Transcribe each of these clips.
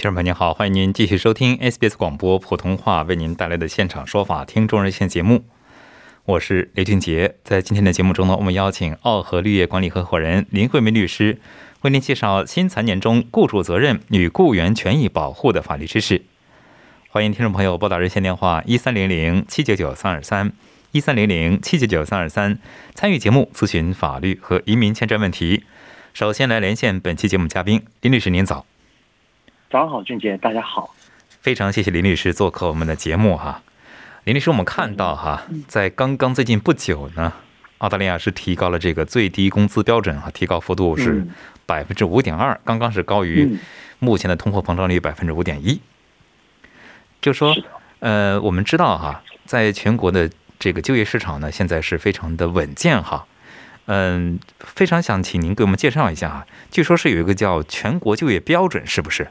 听众朋友您好，欢迎您继续收听 SBS 广播普通话为您带来的现场说法听众热线节目。我是雷俊杰，在今天的节目中呢，我们邀请奥和绿业管理合伙人林慧梅律师为您介绍新财年中雇主责任与雇员权益保护的法律知识。欢迎听众朋友拨打热线电话一三零零七九九三二三一三零零七九九三二三参与节目咨询法律和移民签证问题。首先来连线本期节目嘉宾林律师，您早。早上好，俊杰，大家好。非常谢谢林律师做客我们的节目哈。林律师，我们看到哈，在刚刚最近不久呢，澳大利亚是提高了这个最低工资标准哈，提高幅度是百分之五点二，刚刚是高于目前的通货膨胀率百分之五点一。就说呃，我们知道哈，在全国的这个就业市场呢，现在是非常的稳健哈。嗯，非常想请您给我们介绍一下啊，据说是有一个叫全国就业标准，是不是？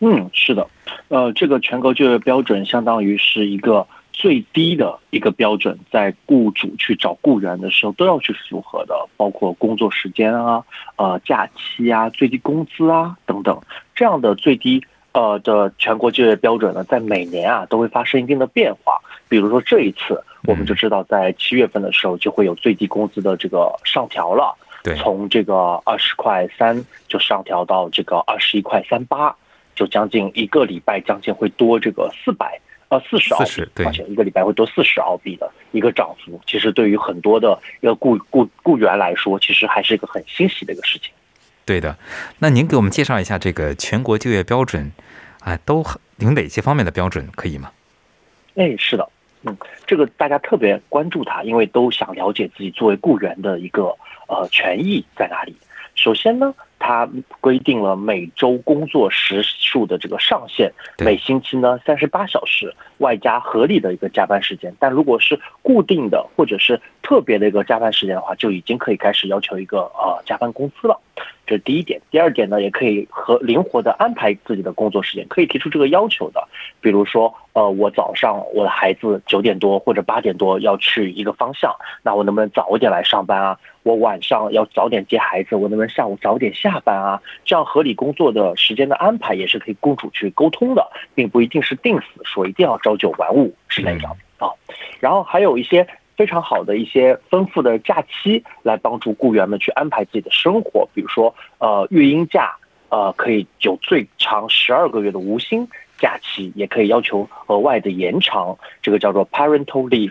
嗯，是的，呃，这个全国就业标准相当于是一个最低的一个标准，在雇主去找雇员的时候都要去符合的，包括工作时间啊、呃假期啊、最低工资啊等等，这样的最低呃的全国就业标准呢，在每年啊都会发生一定的变化。比如说这一次，我们就知道在七月份的时候就会有最低工资的这个上调了，对，从这个二十块三就上调到这个二十一块三八。就将近一个礼拜，将近会多这个四百呃四十澳币，对，一个礼拜会多四十澳币的一个涨幅。其实对于很多的一个雇雇雇员来说，其实还是一个很欣喜的一个事情。对的，那您给我们介绍一下这个全国就业标准，啊，都有哪些方面的标准可以吗？哎，是的，嗯，这个大家特别关注它，因为都想了解自己作为雇员的一个呃权益在哪里。首先呢。它规定了每周工作时数的这个上限，每星期呢三十八小时，外加合理的一个加班时间。但如果是固定的或者是特别的一个加班时间的话，就已经可以开始要求一个呃加班工资了。这是第一点。第二点呢，也可以和灵活的安排自己的工作时间，可以提出这个要求的。比如说，呃，我早上我的孩子九点多或者八点多要去一个方向，那我能不能早一点来上班啊？我晚上要早点接孩子，我能不能下午早点下班啊？这样合理工作的时间的安排也是可以雇主去沟通的，并不一定是定死说一定要朝九晚五之类的啊。然后还有一些非常好的一些丰富的假期来帮助雇员们去安排自己的生活，比如说呃育婴假，呃可以有最长十二个月的无薪假期，也可以要求额外的延长，这个叫做 parental leave，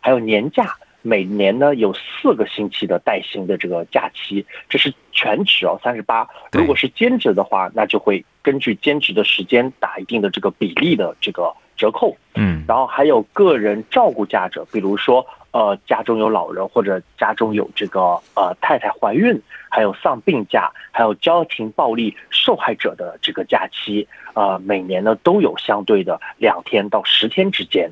还有年假。每年呢有四个星期的带薪的这个假期，这是全职哦，三十八。如果是兼职的话，那就会根据兼职的时间打一定的这个比例的这个折扣。嗯，然后还有个人照顾假者，比如说呃家中有老人或者家中有这个呃太太怀孕，还有丧病假，还有家庭暴力受害者的这个假期，呃每年呢都有相对的两天到十天之间，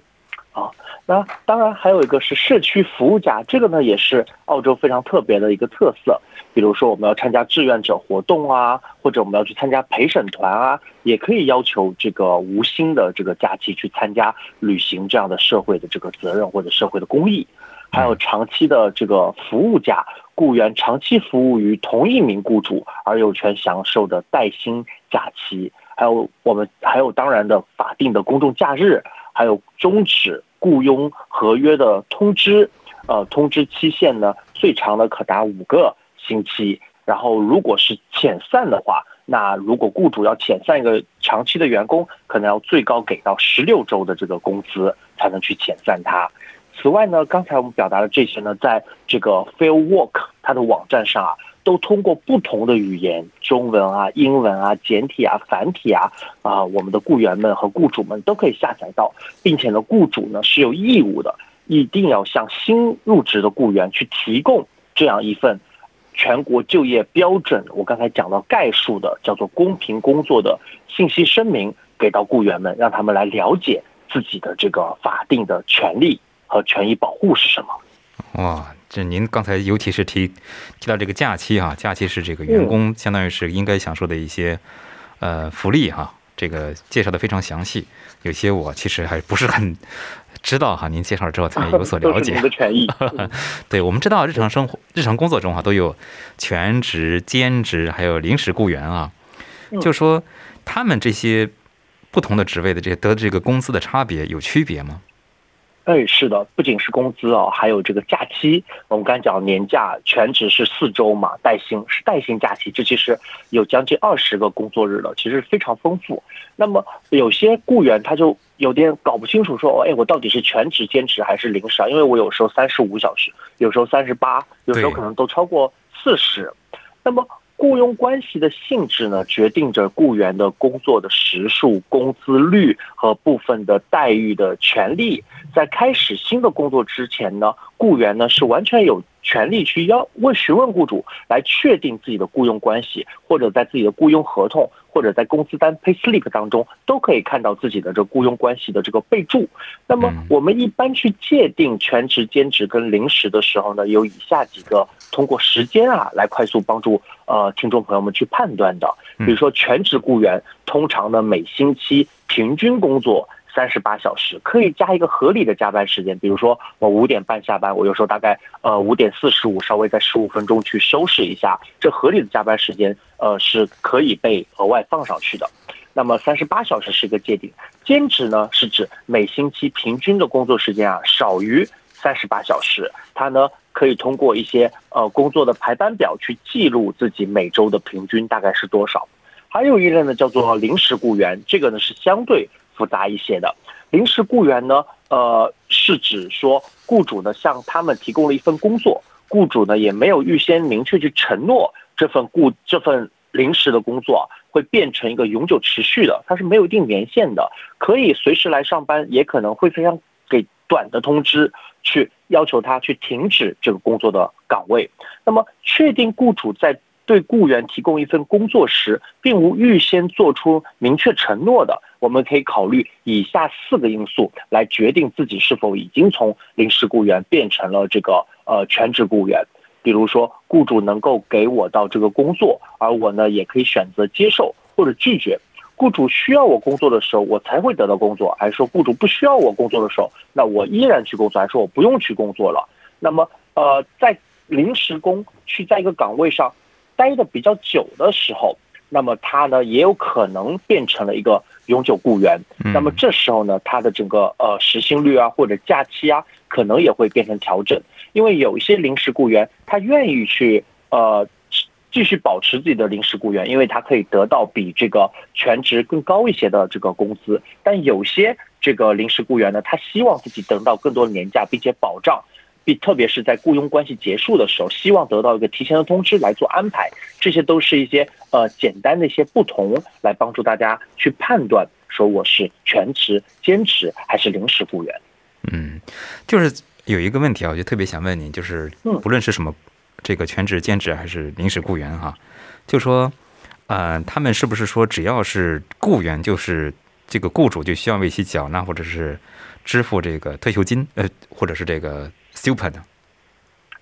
啊。那当然，还有一个是社区服务假，这个呢也是澳洲非常特别的一个特色。比如说，我们要参加志愿者活动啊，或者我们要去参加陪审团啊，也可以要求这个无薪的这个假期去参加履行这样的社会的这个责任或者社会的公益。还有长期的这个服务假，雇员长期服务于同一名雇主而有权享受的带薪假期。还有我们还有当然的法定的公众假日，还有终止。雇佣合约的通知，呃，通知期限呢，最长的可达五个星期。然后，如果是遣散的话，那如果雇主要遣散一个长期的员工，可能要最高给到十六周的这个工资才能去遣散他。此外呢，刚才我们表达的这些呢，在这个 Fair Work 它的网站上啊，都通过不同的语言，中文啊、英文啊、简体啊、繁体啊，啊，我们的雇员们和雇主们都可以下载到，并且呢，雇主呢是有义务的，一定要向新入职的雇员去提供这样一份全国就业标准，我刚才讲到概述的叫做公平工作的信息声明给到雇员们，让他们来了解自己的这个法定的权利和权益保护是什么。哇，这您刚才尤其是提提到这个假期哈，假期是这个员工相当于是应该享受的一些呃福利哈，这个介绍的非常详细，有些我其实还不是很知道哈，您介绍了之后才有所 了解。的权益，对，我们知道日常生活、日常工作中哈都有全职、兼职，还有临时雇员啊，就说他们这些不同的职位的这些得这个工资的差别有区别吗？哎，是的，不仅是工资啊，还有这个假期。我们刚才讲年假，全职是四周嘛，带薪是带薪假期，这其实有将近二十个工作日了，其实非常丰富。那么有些雇员他就有点搞不清楚，说，哎，我到底是全职、兼职还是临时啊？因为我有时候三十五小时，有时候三十八，有时候可能都超过四十。那么。雇佣关系的性质呢，决定着雇员的工作的时数、工资率和部分的待遇的权利。在开始新的工作之前呢，雇员呢是完全有。权利去要问询问雇主来确定自己的雇佣关系，或者在自己的雇佣合同，或者在工资单 pay slip 当中都可以看到自己的这雇佣关系的这个备注。那么我们一般去界定全职、兼职跟临时的时候呢，有以下几个通过时间啊来快速帮助呃听众朋友们去判断的。比如说全职雇员，通常呢每星期平均工作。三十八小时可以加一个合理的加班时间，比如说我五点半下班，我有时候大概呃五点四十五稍微在十五分钟去收拾一下，这合理的加班时间呃是可以被额外放上去的。那么三十八小时是一个界定，兼职呢是指每星期平均的工作时间啊少于三十八小时，它呢可以通过一些呃工作的排班表去记录自己每周的平均大概是多少。还有一类呢叫做临时雇员，这个呢是相对。复杂一些的临时雇员呢，呃，是指说雇主呢向他们提供了一份工作，雇主呢也没有预先明确去承诺这份雇这份临时的工作会变成一个永久持续的，它是没有一定年限的，可以随时来上班，也可能会非常给短的通知去要求他去停止这个工作的岗位。那么，确定雇主在对雇员提供一份工作时，并无预先做出明确承诺的。我们可以考虑以下四个因素来决定自己是否已经从临时雇员变成了这个呃全职雇员。比如说，雇主能够给我到这个工作，而我呢也可以选择接受或者拒绝。雇主需要我工作的时候，我才会得到工作；还是说雇主不需要我工作的时候，那我依然去工作；还是说我不用去工作了？那么，呃，在临时工去在一个岗位上待的比较久的时候，那么他呢也有可能变成了一个。永久雇员，那么这时候呢，他的整个呃时薪率啊，或者假期啊，可能也会变成调整，因为有一些临时雇员，他愿意去呃继续保持自己的临时雇员，因为他可以得到比这个全职更高一些的这个工资，但有些这个临时雇员呢，他希望自己得到更多的年假，并且保障。并特别是在雇佣关系结束的时候，希望得到一个提前的通知来做安排，这些都是一些呃简单的一些不同，来帮助大家去判断说我是全职、兼职还是临时雇员。嗯，就是有一个问题啊，我就特别想问您，就是不论是什么这个全职、兼职还是临时雇员哈，就说呃，他们是不是说只要是雇员，就是这个雇主就需要为其缴纳或者是支付这个退休金呃，或者是这个。Super 呢，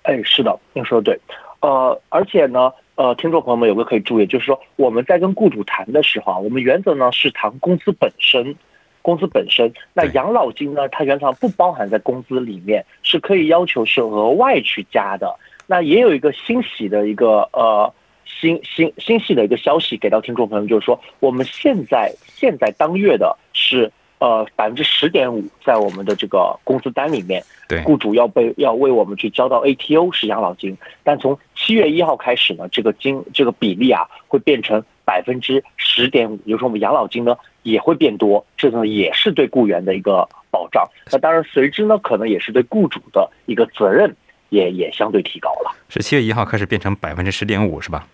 哎，是的，您说的对，呃，而且呢，呃，听众朋友们有个可以注意，就是说我们在跟雇主谈的时候啊，我们原则呢是谈工资本身，工资本身，那养老金呢，它原则上不包含在工资里面，是可以要求是额外去加的。那也有一个欣喜的一个呃欣欣欣喜的一个消息给到听众朋友，就是说我们现在现在当月的是。呃，百分之十点五在我们的这个工资单里面，对，雇主要被要为我们去交到 ATO 是养老金，但从七月一号开始呢，这个金这个比例啊会变成百分之十点五，也就是说我们养老金呢也会变多，这个也是对雇员的一个保障。那当然随之呢，可能也是对雇主的一个责任。也也相对提高了。是七月一号开始变成百分之十点五，是吧？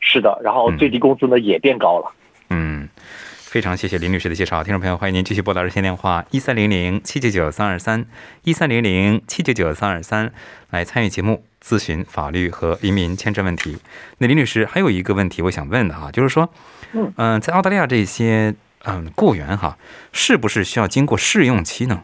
是的，然后最低工资呢也变高了。嗯，非常谢谢林律师的介绍。听众朋友，欢迎您继续拨打热线电话一三零零七九九三二三一三零零七九九三二三来参与节目咨询法律和移民签证问题。那林律师还有一个问题我想问的哈，就是说，嗯嗯、在澳大利亚这些嗯雇员哈，是不是需要经过试用期呢？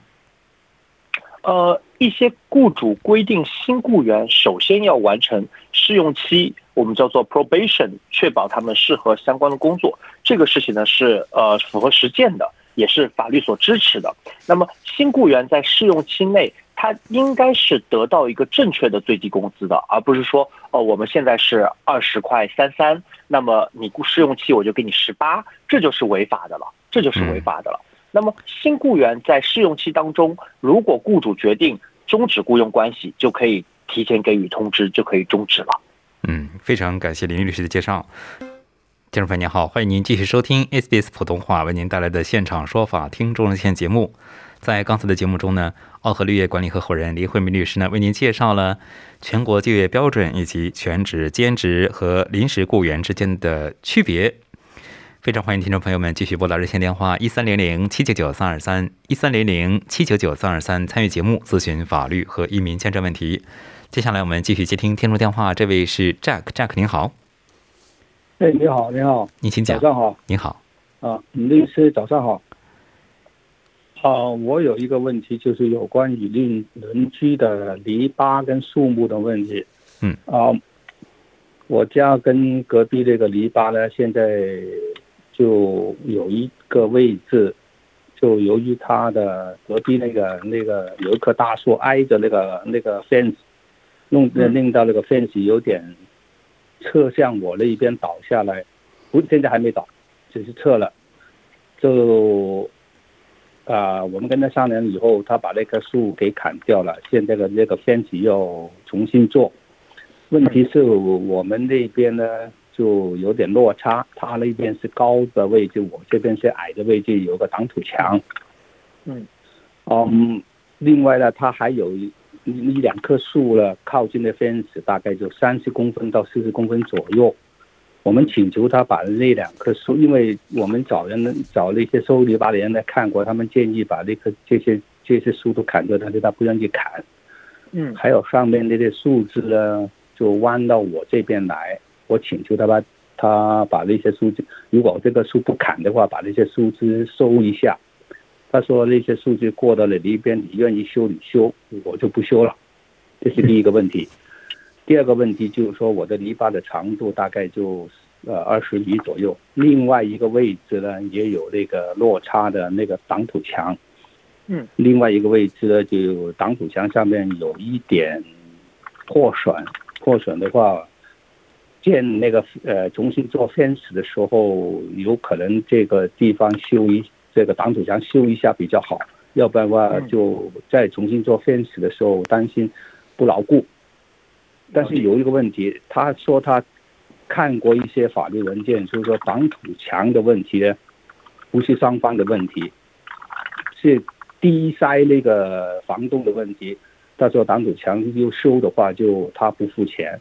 呃，一些雇主规定新雇员首先要完成试用期，我们叫做 probation，确保他们适合相关的工作。这个事情呢是呃符合实践的，也是法律所支持的。那么新雇员在试用期内，他应该是得到一个正确的最低工资的，而不是说哦我们现在是二十块三三，那么你雇试用期我就给你十八，这就是违法的了，这就是违法的了。那么新雇员在试用期当中，如果雇主决定终止雇佣关系，就可以提前给予通知，就可以终止了。嗯，非常感谢林律师的介绍。听众朋友您好，欢迎您继续收听 SBS 普通话为您带来的现场说法听众热线节目。在刚才的节目中呢，奥和绿业管理合伙人黎慧敏律师呢为您介绍了全国就业标准以及全职、兼职和临时雇员之间的区别。非常欢迎听众朋友们继续拨打热线电话一三零零七九九三二三一三零零七九九三二三参与节目咨询法律和移民签证问题。接下来我们继续接听听众电话，这位是 Jack，Jack 您好，哎，你好，你好，你请讲。早上好您好，啊，律师早上好。啊，我有一个问题，就是有关于邻邻居的篱笆跟树木的问题。嗯。啊，我家跟隔壁这个篱笆呢，现在就有一个位置，就由于他的隔壁那个那个有一棵大树挨着那个那个 fence，弄嗯令到那个 fence 有点侧向我那一边倒下来，不，现在还没倒，只是撤了。就啊、我们跟他商量以后，他把那棵树给砍掉了，现在的那个 fence 要重新做。问题是我们那边呢就有点落差，他那边是高的位置，我这边是矮的位置，有个挡土墙。嗯，嗯，另外呢，它还有一一两棵树呢，靠近的 fence 大概就三十公分到四十公分左右。我们请求他把那两棵树，因为我们找人找那些收篱笆的人来看过，他们建议把那棵这些这些树都砍掉，但是他不愿意砍。嗯还有上面那些树枝呢，就弯到我这边来。我请求他把他把那些树枝，如果这个树不砍的话，把那些树枝收一下。他说那些树枝过到了你一边，你愿意修你修，我就不修了。这是第一个问题。第二个问题就是说，我的篱笆的长度大概就呃二十米左右，另外一个位置呢也有那个落差的那个挡土墙，嗯，另外一个位置呢就有挡土墙上面有一点破损，破损的话，建那个呃重新做 fence 的时候，有可能这个地方修一这个挡土墙修一下比较好，要不然的话嗯就再重新做 fence 的时候担心不牢固。但是有一个问题，他说他看过一些法律文件，就是说挡土墙的问题呢，不是双方的问题，是第塞那个房东的问题。他说挡土墙又修的话，就他不付钱。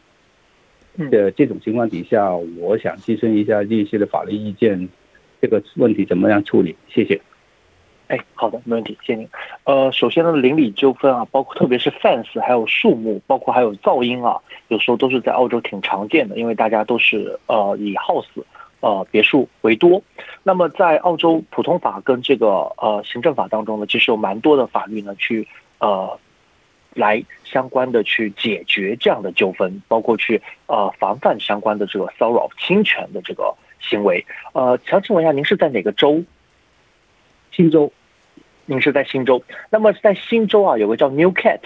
嗯呃，这种情况底下，我想咨询一下律师的法律意见，这个问题怎么样处理？谢谢。哎，好的，没问题，谢谢您。呃，首先呢，邻里纠纷啊，包括特别是 fence，还有树木，包括还有噪音啊，有时候都是在澳洲挺常见的，因为大家都是呃以 house 呃别墅为多。那么在澳洲普通法跟这个呃行政法当中呢，其实有蛮多的法律呢去呃来相关的去解决这样的纠纷，包括去呃防范相关的这个骚扰侵权的这个行为。呃，想请问一下，您是在哪个州？新州您是在新州。那么在新州啊，有个叫 Newcat。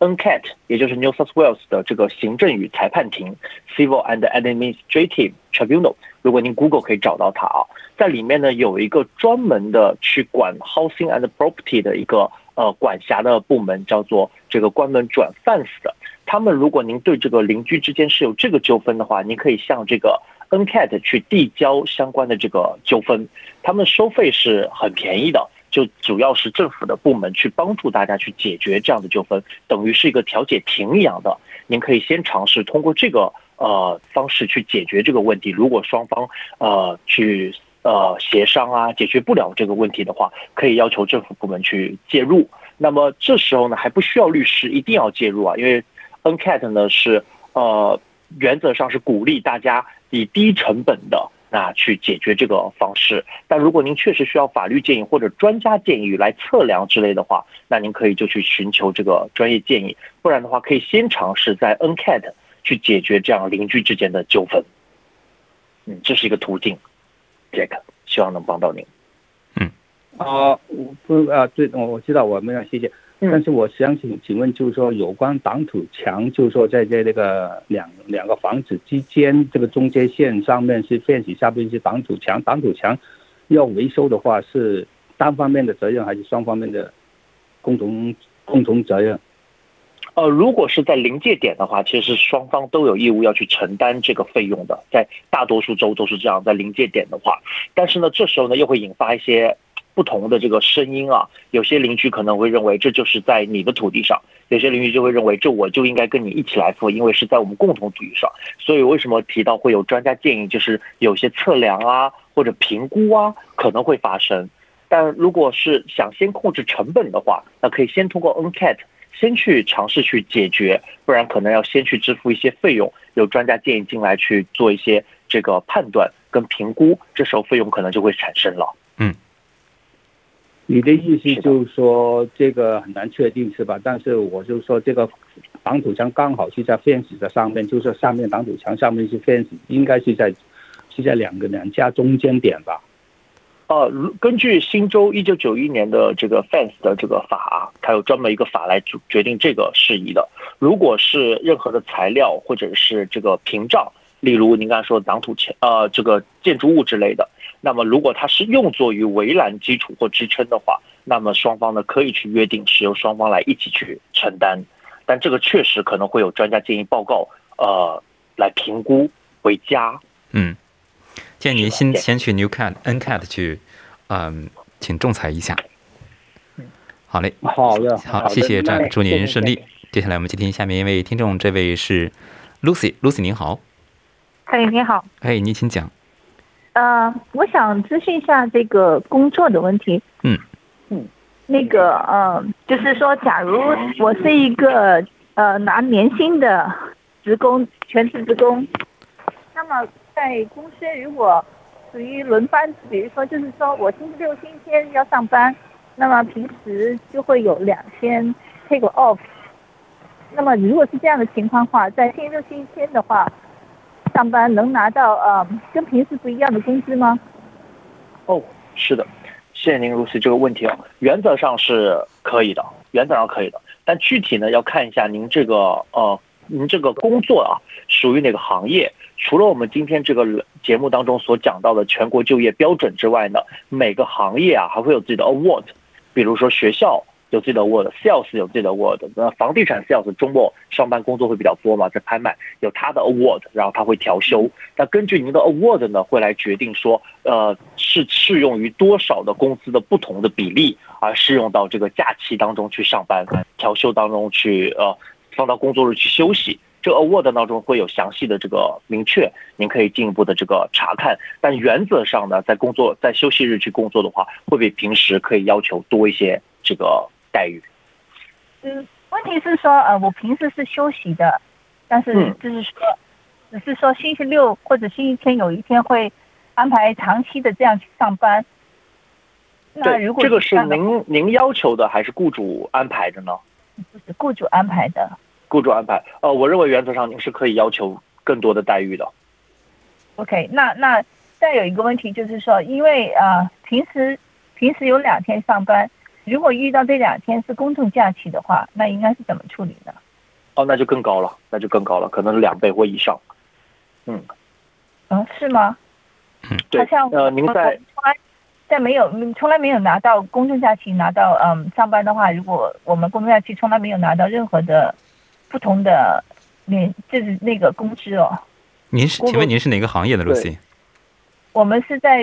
NCAT，也就是 New South Wales 的这个行政与裁判庭 （Civil and Administrative Tribunal）。如果您 Google 可以找到它啊，在里面呢有一个专门的去管 housing and property 的一个呃管辖的部门，叫做这个关门转 fence 的。他们如果您对这个邻居之间是有这个纠纷的话，您可以向这个 NCAT 去递交相关的这个纠纷，他们收费是很便宜的。就主要是政府的部门去帮助大家去解决这样的纠纷，等于是一个调解庭一样的。您可以先尝试通过这个呃方式去解决这个问题。如果双方呃去呃协商啊解决不了这个问题的话，可以要求政府部门去介入。那么这时候呢还不需要律师一定要介入啊，因为 NCAT 呢是呃原则上是鼓励大家以低成本的那去解决这个方式。但如果您确实需要法律建议或者专家建议来测量之类的话，那您可以就去寻求这个专业建议。不然的话，可以先尝试在 NCAT 去解决这样邻居之间的纠纷。嗯，这是一个途径。这个希望能帮到您。啊，我不啊，对，我我知道，我们要谢谢。但是我想请请问，就是说有关挡土墙，就是说在这那个两两个房子之间这个中间线上面是 fence，下边是挡土墙，挡土墙要维修的话是单方面的责任还是双方面的共同共同责任？呃，如果是在临界点的话，其实双方都有义务要去承担这个费用的，在大多数州都是这样，在临界点的话，但是呢，这时候呢又会引发一些。不同的这个声音啊，有些邻居可能会认为这就是在你的土地上，有些邻居就会认为这我就应该跟你一起来付，因为是在我们共同土地上。所以为什么提到会有专家建议，就是有些测量啊或者评估啊可能会发生。但如果是想先控制成本的话，那可以先通过 NCAT 先去尝试去解决，不然可能要先去支付一些费用，有专家建议进来去做一些这个判断跟评估，这时候费用可能就会产生了。嗯。你的意思就是说这个很难确定是吧？但是我就说这个挡土墙刚好是在 fence 的上面，就是上面挡土墙上面是 fence，应该是在是在两个两家中间点吧？呃，根据新州一九九一年的这个 fence 的这个法，它有专门一个法来决决定这个事宜的。如果是任何的材料或者是这个屏障，例如您刚才说的挡土墙，呃，这个建筑物之类的。那么，如果它是用作于围栏基础或支撑的话，那么双方呢可以去约定是由双方来一起去承担，但这个确实可能会有专家建议报告，呃，来评估为佳。嗯，建议您先先去 New Cat N Cat 去，嗯，请仲裁一下。好嘞，好的，好，谢谢张，祝您顺利。接下来我们接听下面一位听众，这位是 Lucy，Lucy 您好。嗨，你好。哎，您请讲。呃，我想咨询一下这个工作的问题。嗯嗯，那个呃，就是说，假如我是一个呃拿年薪的职工，全职职工，那么在公司如果属于轮班，比如说就是说我星期六、星期天要上班，那么平时就会有两天 take off。那么如果是这样的情况话，在星期六、星期天的话。上班能拿到呃跟平时不一样的工资吗？哦，是的，谢谢您如此这个问题啊，原则上是可以的，原则上可以的，但具体呢要看一下您这个呃您这个工作啊属于哪个行业。除了我们今天这个节目当中所讲到的全国就业标准之外呢，每个行业啊还会有自己的 award，比如说学校。有自己的 award，sales 有自己的 award，那房地产 sales 周末上班工作会比较多嘛，在拍卖有他的 award，然后他会调休。那根据您的 award 呢，会来决定说，呃，是适用于多少的工资的不同的比例，而适用到这个假期当中去上班，调休当中去呃放到工作日去休息。这 award 当中会有详细的这个明确，您可以进一步的这个查看。但原则上呢，在工作在休息日去工作的话，会比平时可以要求多一些这个。待遇，嗯，问题是说，呃，我平时是休息的，但是就是说，只是说星期六或者星期天有一天会安排长期的这样去上班。那如果这个是您您要求的，还是雇主安排的呢？不是雇主安排的。雇主安排，呃，我认为原则上您是可以要求更多的待遇的。OK，那那再有一个问题就是说，因为啊，平时平时有两天上班。如果遇到这两天是公众假期的话，那应该是怎么处理呢？哦，那就更高了，那就更高了，可能两倍或以上。嗯，嗯，是吗？嗯，对。呃，您在从来在没有从来没有拿到公众假期拿到嗯上班的话，如果我们公众假期从来没有拿到任何的不同的年就是那个工资哦。您是？请问您是哪个行业的，Lucy？我们是在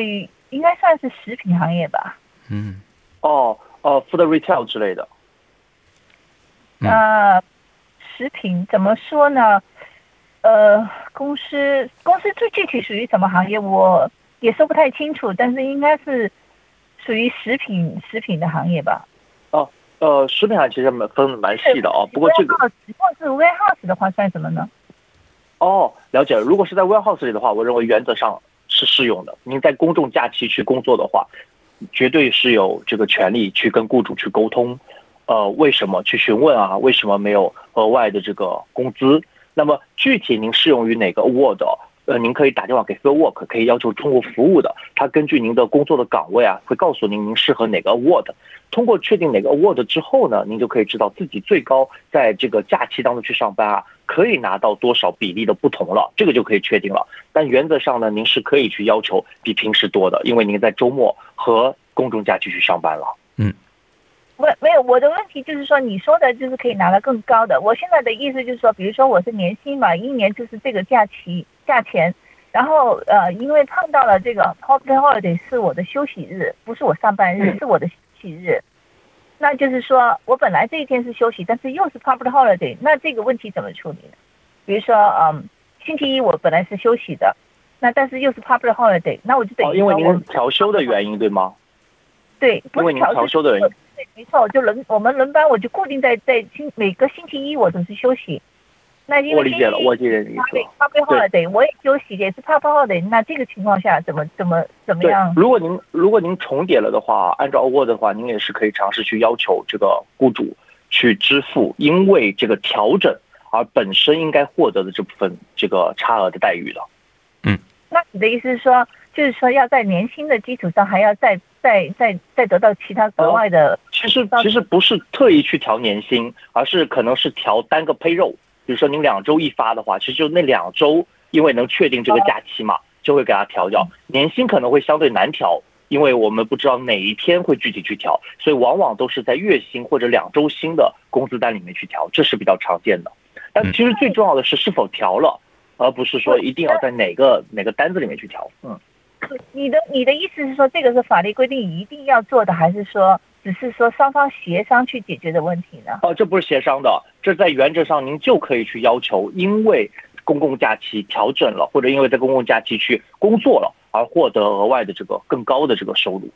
应该算是食品行业吧。嗯。哦哦，food retail 之类的。嗯呃，食品怎么说呢？呃，公司公司最具体属于什么行业，我也说不太清楚，但是应该是属于食品食品的行业吧。呃，食品行业其实蛮分的蛮细的哦。不过这个如果是 warehouse 的话，算什么呢？哦，了解了。如果是在 warehouse 里的话，我认为原则上是适用的。您在公众假期去工作的话，绝对是有这个权利去跟雇主去沟通，呃，为什么去询问啊？为什么没有额外的这个工资？那么具体您适用于哪个 award？呃，您可以打电话给 Field Work，可以要求通过服务的，他根据您的工作的岗位啊，会告诉您您适合哪个 award。通过确定哪个 award 之后呢，您就可以知道自己最高在这个假期当中去上班啊，可以拿到多少比例的不同了，这个就可以确定了。但原则上呢，您是可以去要求比平时多的，因为您在周末和公众假期去上班了。嗯没没有，我的问题就是说，你说的就是可以拿到更高的。我现在的意思就是说，比如说我是年薪嘛，一年就是这个假期价钱，然后呃，因为碰到了这个 public holiday 是我的休息日，不是我上班日，是我的休息日。那就是说我本来这一天是休息，但是又是 public holiday，那这个问题怎么处理呢？比如说，嗯，星期一我本来是休息的，那但是又是 public holiday，那我就等哦，于说我因为您调休的原因对吗？对，不因为您是调调休的原因。对，没错，我就轮我们轮班，我就固定在在星每个星期一我都是休息。那因为我理解了，我理解你的意思对了。public holiday 我也休息，也是 public holiday。那这个情况下怎么怎么怎么样，？如果您如果您重叠了的话，按照 award 的话，您也是可以尝试去要求这个雇主去支付因为这个调整而本身应该获得的这部分这个差额的待遇的。嗯那你的意思是说，就是说要在年薪的基础上还要再再再再得到其他额外的？其实其实不是特意去调年薪，而是可能是调单个 payroll。比如说您两周一发的话，其实就那两周，因为能确定这个假期嘛，就会给它调掉。年薪可能会相对难调，因为我们不知道哪一天会具体去调，所以往往都是在月薪或者两周薪的工资单里面去调，这是比较常见的。但其实最重要的是是否调了，而不是说一定要在哪个哪个单子里面去调。嗯。你的你的意思是说，这个是法律规定一定要做的，还是说只是说双方协商去解决的问题呢？哦，这不是协商的，这在原则上您就可以去要求，因为公共假期调整了，或者因为在公共假期去工作了，而获得额外的这个更高的这个收入。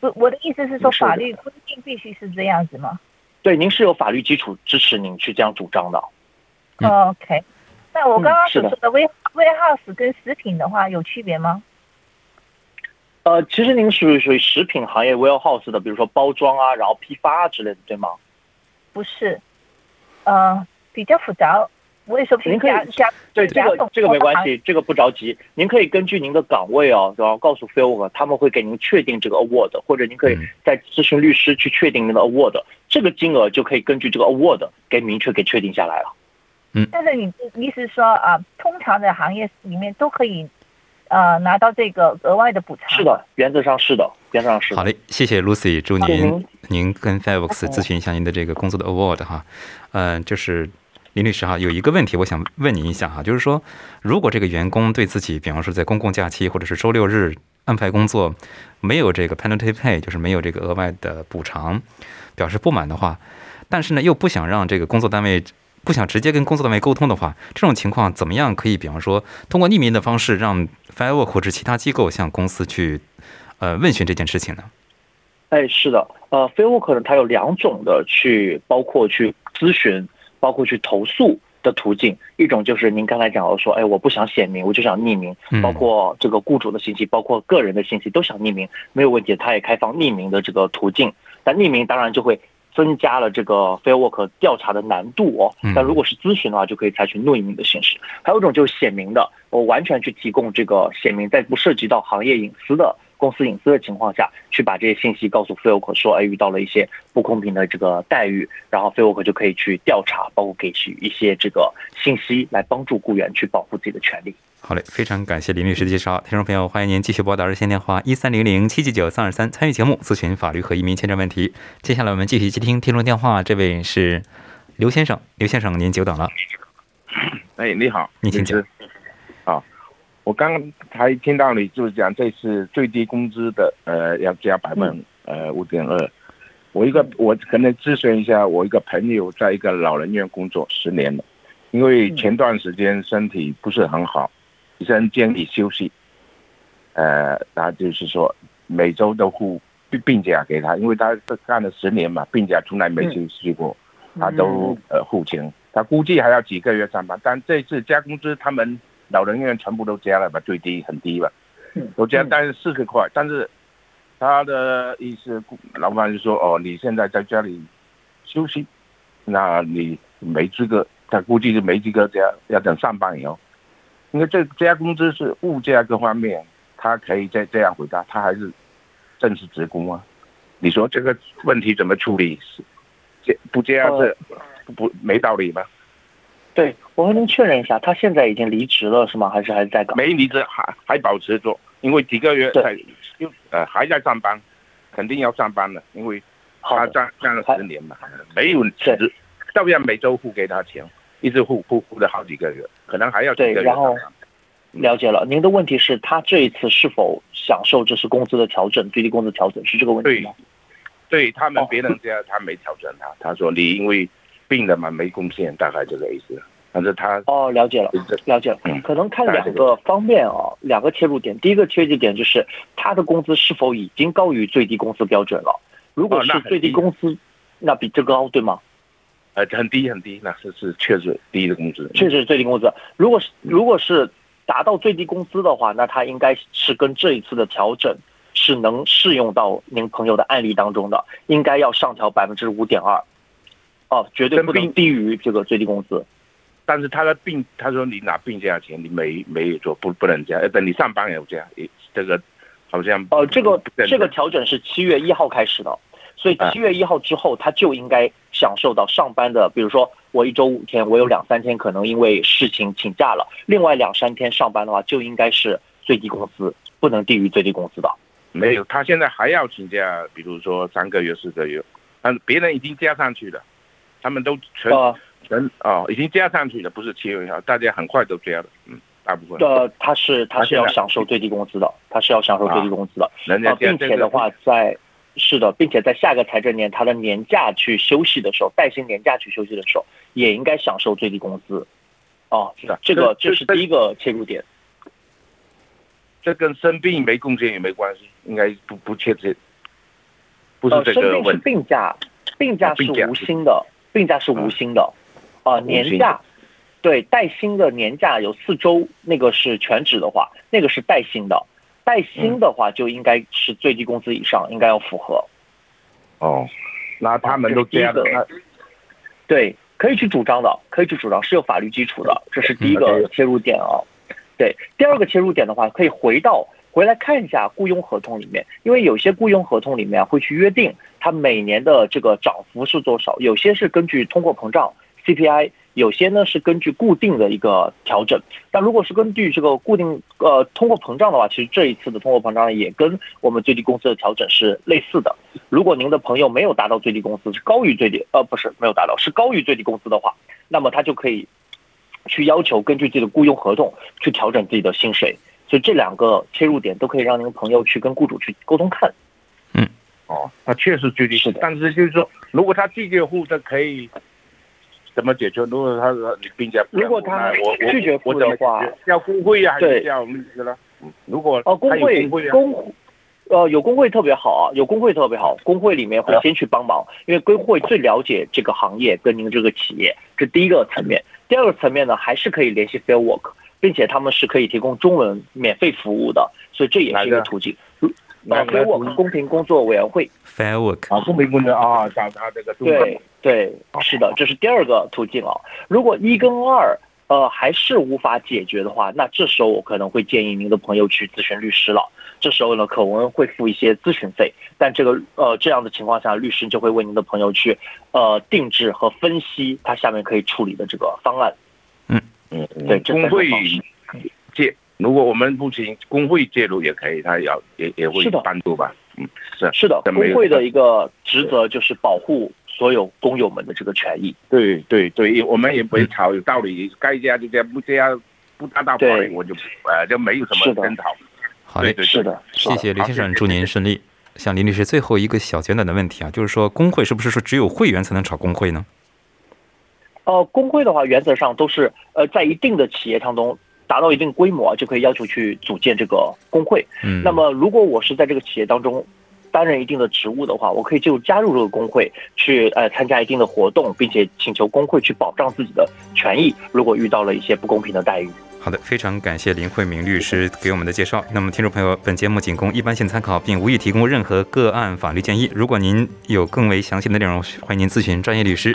不，我的意思是说，法律规定必须是这样子吗、对，您是有法律基础支持您去这样主张的。嗯 o k 那我刚刚所说的 ware warehouse 跟食品的话有区别吗？呃，其实您属于属于食品行业 warehouse 的，比如说包装啊，然后批发啊之类的，对吗？不是，呃，比较复杂。我也说不清您可以加加对，这个这个没关系，这个不着急。您可以根据您的岗位哦，然后告诉 Field，他们会给您确定这个 award，或者您可以再咨询律师去确定您的 award，这个金额就可以根据这个 award 给明确给确定下来了。嗯但是你意思是说啊、通常的行业里面都可以呃拿到这个额外的补偿？是。的，原则上是的，原则上是的。好嘞，谢谢 Lucy，祝您您您跟 Fireworks 咨询一下您的这个工作的 award 哈，嗯、就是林律师哈，有一个问题我想问您一下哈，就是说，如果这个员工对自己，比方说在公共假期或者是周六日安排工作没有这个 penalty pay，就是没有这个额外的补偿，表示不满的话，但是呢又不想让这个工作单位。不想直接跟工作单位沟通的话，这种情况怎么样可以？比方说，通过匿名的方式，让 Firework 或者其他机构向公司去，呃，问询这件事情呢？哎，是的，呃 f i r w o r k 呢，它有两种的去，包括去咨询，包括去投诉的途径。一种就是您刚才讲的说，哎，我不想写名，我就想匿名，嗯包括这个雇主的信息，包括个人的信息都想匿名，没有问题，它也开放匿名的这个途径。但匿名当然就会增加了这个 f a i r w o r k 调查的难度哦嗯。但如果是咨询的话，就可以采取匿名的形式。还有一种就是显明的，我完全去提供这个显名，在不涉及到行业隐私的。公司隐私的情况下去把这些信息告诉 f a i r w o r k 说，哎，遇到了一些不公平的这个待遇，然后 f a i r w o r k 就可以去调查，包括给予一些这个信息来帮助雇员去保护自己的权利。好嘞，非常感谢林律师的介绍。听众朋友，欢迎您继续拨打热线电话一三零零七七九三二三参与节目咨询法律和移民签证问题。接下来我们继续接听听众电话，这位是刘先生，刘先生您久等了。哎，你好，你请讲我刚刚才听到你就是讲这次最低工资的，呃，要加百分呃，五点二。我一个我可能咨询一下，我一个朋友在一个老人院工作十年了，因为前段时间身体不是很好，医生建议休息。呃，他就是说每周都付病病假给他，因为他干了十年嘛，病假从来没休息过，他都呃付钱。他估计还要几个月上班，但这次加工资，他们老人院全部都加了吧，最低很低吧，都加，但是四十块。但是他的意思，老板就说：“哦，你现在在家里休息，那你没资格。”他估计是没资格加，要等上班以后。因为这加工资是物价各方面，他可以再这样回答，他还是正式职工啊。你说这个问题怎么处理？是加不加是？不没道理吧？对，我和您确认一下，他现在已经离职了是吗？还是还在岗？没离职，还还保持着，因为几个月在又呃还在上班，肯定要上班的，因为他干干了十年嘛，没有辞职，照样每周付给他钱，一直付付付了好几个月，可能还要对，然后了解了。您的问题是，他这一次是否享受这是工资的调整，最低工资调整是这个问题吗？对他们别人家他没调整他，他说你因为。病的嘛，没贡献，大概这个意思。反正他哦，了解了，了解了。可能看两个方面啊，两个切入点。第一个切入点就是他的工资是否已经高于最低工资标准了？如果是最低工资，那比这高，对吗？呃，很低很低，那是是确实低的工资，确实是最低工资。如果是如果是达到最低工资的话，那他应该是跟这一次的调整是能适用到您朋友的案例当中的，应该要上调百分之五点二。哦，绝对不能低于这个最低工资。但是他的病，他说你拿病假钱，你没没有做，不不能加，要等你上班也这样。这个好像哦，这个这个调整是七月一号开始的，所以七月一号之后，他就应该享受到上班的。比如说，我一周五天，我有两三天可能因为事情请假了，另外两三天上班的话，就应该是最低工资，不能低于最低工资的。没有，他现在还要请假，比如说三个月、四个月，但是别人已经加上去了。他们都全全哦，已经加上去了，不是七月一号，大家很快都加了，嗯，大部分。呃，他是他是要享受最低工资的，他是要享受最低工资的，啊，并且的话，在是的，并且在下个财政年他的年假去休息的时候，带薪年假去休息的时候，也应该享受最低工资。哦，是的，这个这是第一个切入点。这跟生病没贡献也没关系，应该不不切这，不是这个问题。病假，病假是无薪的。病假是无薪的，啊，年假，对，带薪的年假有四周，那个是全职的话，那个是带薪的，带薪的话就应该是最低工资以上，应该要符合。哦，那他们都这样的，对，可以去主张的，可以去主张，是有法律基础的，这是第一个切入点啊。对，第二个切入点的话，可以回到。回来看一下雇佣合同里面，因为有些雇佣合同里面会去约定它每年的这个涨幅是多少，有些是根据通货膨胀 CPI，有些呢是根据固定的一个调整。但如果是根据这个固定呃通货膨胀的话，其实这一次的通货膨胀也跟我们最低工资的调整是类似的。如果您的朋友没有达到最低工资，是高于最低呃不是没有达到，是高于最低工资的话，那么他就可以去要求根据自己的雇佣合同去调整自己的薪水。所以这两个切入点都可以让您朋友去跟雇主去沟通看。嗯，哦，那确实具体是的，但是就是说，如果他拒绝付，他可以怎么解决？如果他说你病假，如果他拒绝付的话，要工会呀，还是要律师呢？如果哦，工会工呃有工会特别好啊，有工会特别好，工会里面会先去帮忙，因为工会最了解这个行业跟您这个企业，这第一个层面。第二个层面呢，还是可以联系 Fair Work。并且他们是可以提供中文免费服务的，所以这也是一个途径。Fair Work 公平工作委员会，Fair Work 啊，公平工作啊，找他这个对对，是的，这是第二个途径啊。如果一跟二呃还是无法解决的话，那这时候我可能会建议您的朋友去咨询律师了。这时候呢，可能会付一些咨询费，但这个呃这样的情况下，律师就会为您的朋友去呃定制和分析他下面可以处理的这个方案。嗯，对，工会介，如果我们不行，工会介入也可以，他要也也会帮助吧。嗯，是是的，工会的一个职责就是保护所有工友们的这个权益。对对对，我们也不会吵，有道理，该加就加，不加不达到法律，我就呃就没有什么争吵。好嘞，是的，谢谢刘先生，祝您顺利。向林律师最后一个小简短的问题啊，就是说工会是不是说只有会员才能炒工会呢？呃，工会的话，原则上都是呃，在一定的企业当中达到一定规模，就可以要求去组建这个工会。嗯，那么，如果我是在这个企业当中担任一定的职务的话，我可以就加入这个工会，去呃参加一定的活动，并且请求工会去保障自己的权益。如果遇到了一些不公平的待遇，好的，非常感谢林慧明律师给我们的介绍。那么，听众朋友，本节目仅供一般性参考，并无意提供任何个案法律建议。如果您有更为详细的内容，欢迎您咨询专业律师。